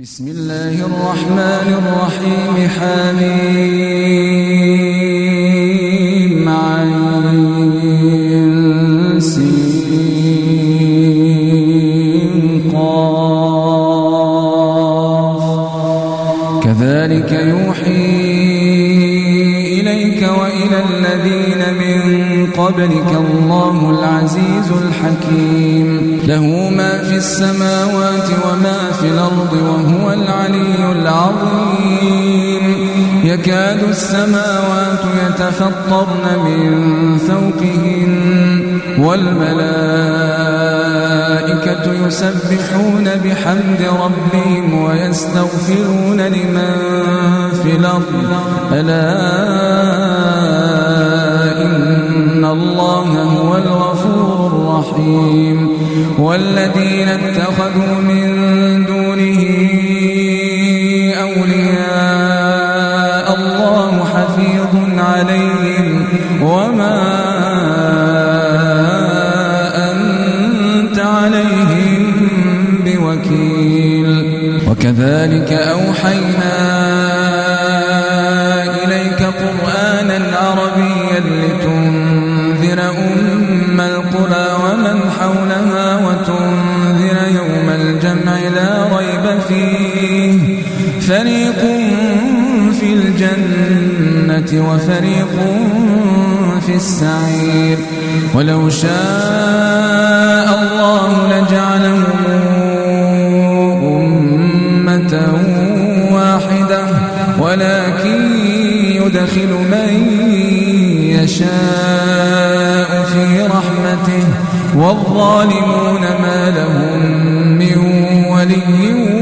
بسم الله الرحمن الرحيم حميم عين سين قاف. كذلك يوحي إليك وإلى الذين من قبلك الله العزيز الحكيم. له ما في السماوات الأرض وهو العلي العظيم. يكاد السماوات يتفطرن من فوقهن والملائكة يسبحون بحمد ربهم ويستغفرون لمن في الأرض. ألا إن الله هو الغفور الرحيم. والذين اتخذوا من دونه أولياء الله حفيظ عليهم وما أنت عليهم بوكيل. وكذلك أوحينا في الجنة وفريق في السعير. ولو شاء الله لجعلهم أمة واحدة ولكن يدخل من يشاء في رحمته والظالمون ما لهم من ولي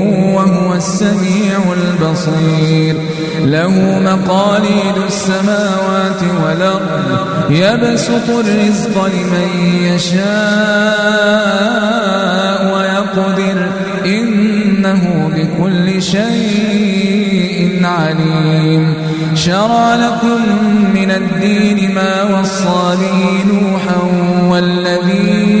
السميع البصير. له مقاليد السماوات والأرض. يبسط الرزق لمن يشاء ويقدر. إنه بكل شيء عليم. شرع لكم من الدين ما وصى به نوحا والذي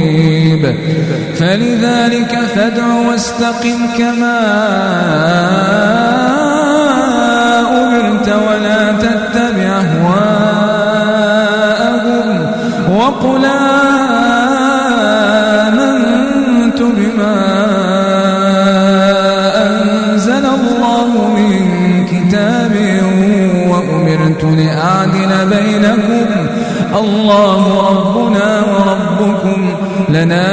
مريب فلذلك فادع واستقم كما أمرت ولا تتبع أهواءهم وقل آمنت بما أنزل الله من كتاب وأمرت لأ بينكم الله ربنا وربكم لنا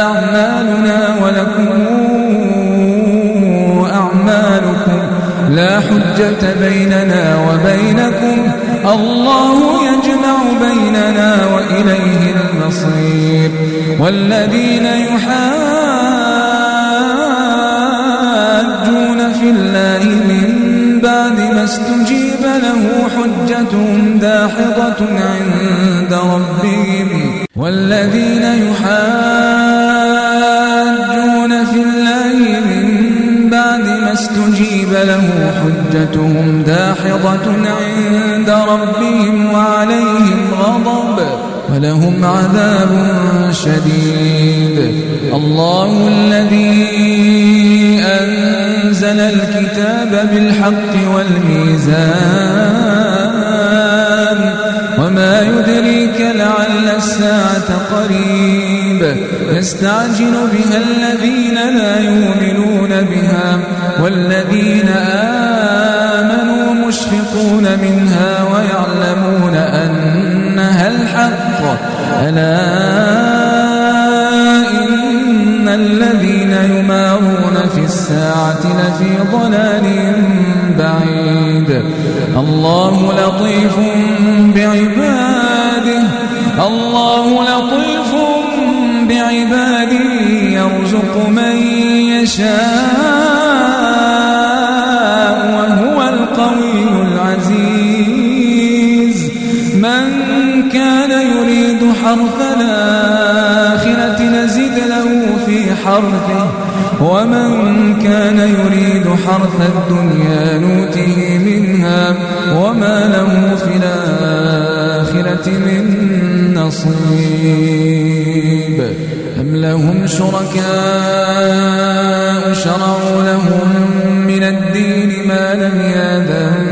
أعمالنا ولكم أعمالكم لا حجة بيننا وبينكم الله يجمع بيننا وإليه المصير والذين يحاجون في الله من بعد ما استجيب له حجتهم داحضة عند ربهم والذين يحاجون في الله من بعد ما استجيب له حجتهم داحضة عند ربهم وعليهم غضب ولهم عذاب شديد. الله الذي أنزل الكتاب بالحق والميزان وما يدريك لعل الساعة قريب يستعجل بها الذين لا يؤمنون بها والذين آمنوا مشفقون منها ويعلمون أنها الحق. ألا إن الذين يمارون في الساعة لفي ضلال بعيد. الله لطيف بعباده. الله لطيف بعباده. يرزق من يشاء وهو القوي العزيز. من كان يريد حرث الآخرة نزد له في حرثه. ومن كان يريد حرث الدنيا نوته منها وما له في الآخرة من نصيب. أم لهم شركاء شرعوا لهم من الدين ما لم يأذن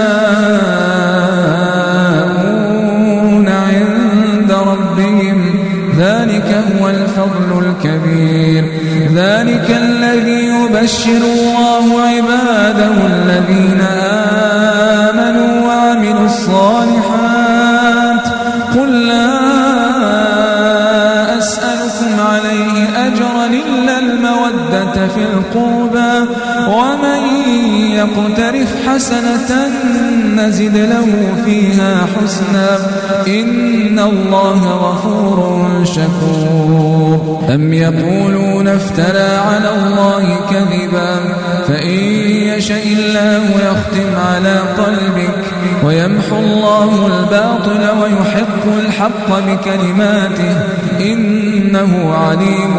يبشر الله عباده الذين آمنوا وعملوا الصالحات. قل لا أسألكم عليه أجرا إلا المودة في القربى. ومن يقترف حسنة نزد له فيها حسنا. إن الله غفور شكور. أم يقولون افترى على الله كذبا. فإن يشاء الله يختم على قلبك. ويمحو الله الباطل ويحق الحق بكلماته. إنه عليم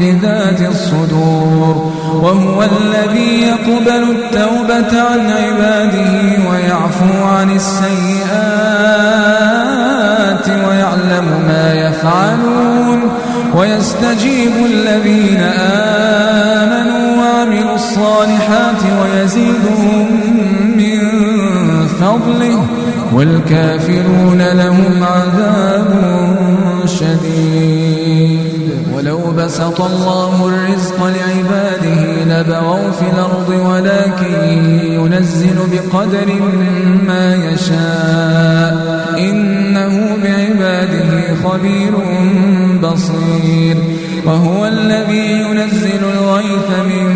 بذات الصدور. وهو الذي يقبل التوبة عن عباده ويعفو عن السيئات ويعلم ما يفعلون ويستجيب الذين آمنوا وعملوا الصالحات ويزيدهم من فضله والكافرون لهم عذاب بسط الله الرزق لعباده لبغوا في الأرض ولكن ينزل بقدر ما يشاء. إنه بعباده خبير بصير. وهو الذي ينزل الغيث من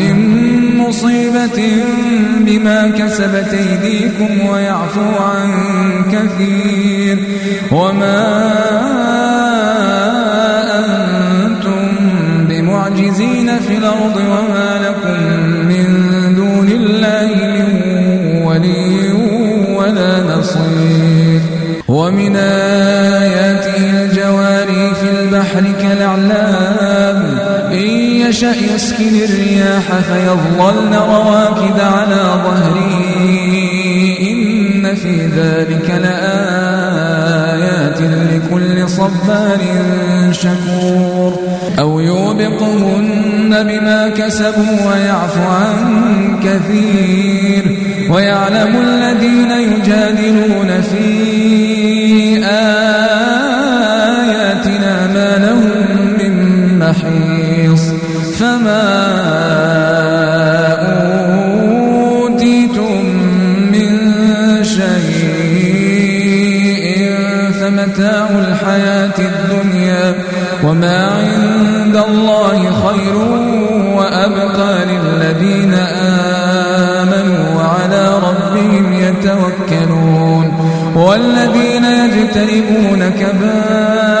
بما كسبت أيديكم ويعفو عن كثير وما أنتم بمعجزين في الأرض وما لكم من دون الله من ولي ولا نصير ومن آياته الجواري في البحر كالأعلام يشأ يسكن الرياح فيظللن رواكد على ظهره. إن في ذلك لآيات لكل صبار شكور. أو يوبقهن بما كسبوا ويعفو عن كثير. ويعلم الذين يجادلون في محيص فما أوتيتم من شيء فمتاع الحياة الدنيا وما عند الله خير وأبقى للذين آمنوا وعلى ربهم يتوكلون. والذين يجتنبون كبائر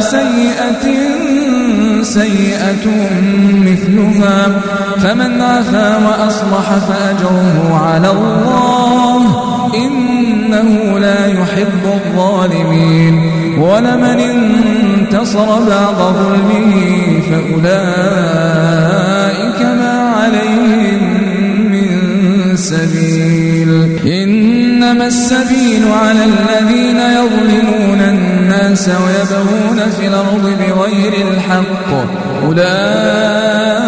سيئة سيئة مثلها. فمن عفا وأصلح فأجره على الله إنه لا يحب الظالمين. ولمن انتصر بعد ظلمه فأولئك ما عليهم من سبيل. إنما السبيل على الذين يظلمون. الناس ويبغون في الأرض بغير الحق. أولئك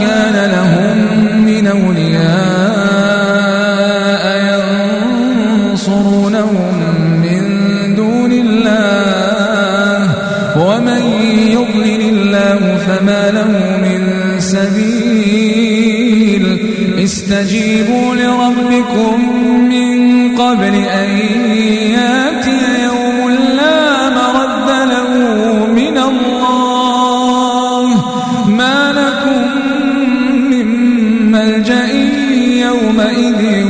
كان لهم من أولياء ينصرونهم من دون الله. ومن يضلل الله فما له من سبيل. استجيبوا لربكم من قبل أن ملجأ يومئذ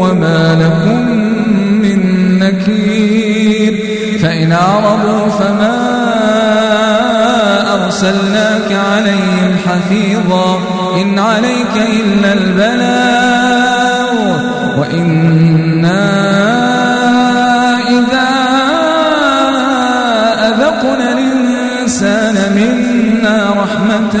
وما لكم من نكير فإن أعرضوا فما أرسلناك عليهم حفيظا إن عليك إلا البلاغ وإنا إذا أذقنا الإنسان منا رحمة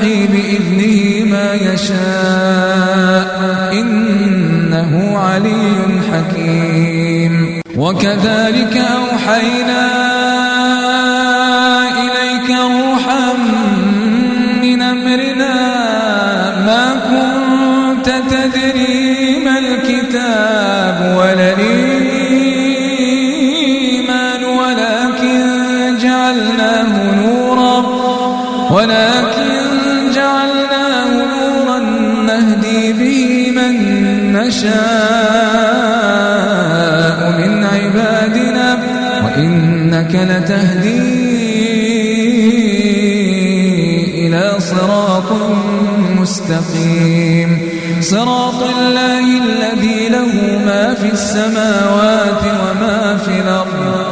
فيوحي بإذنه ما يشاء إنه علي حكيم. وكذلك أوحينا نشاء من عبادنا وإنك لتهدي إلى صراط مستقيم. صراط الله الذي له ما في السماوات وما في الأرض.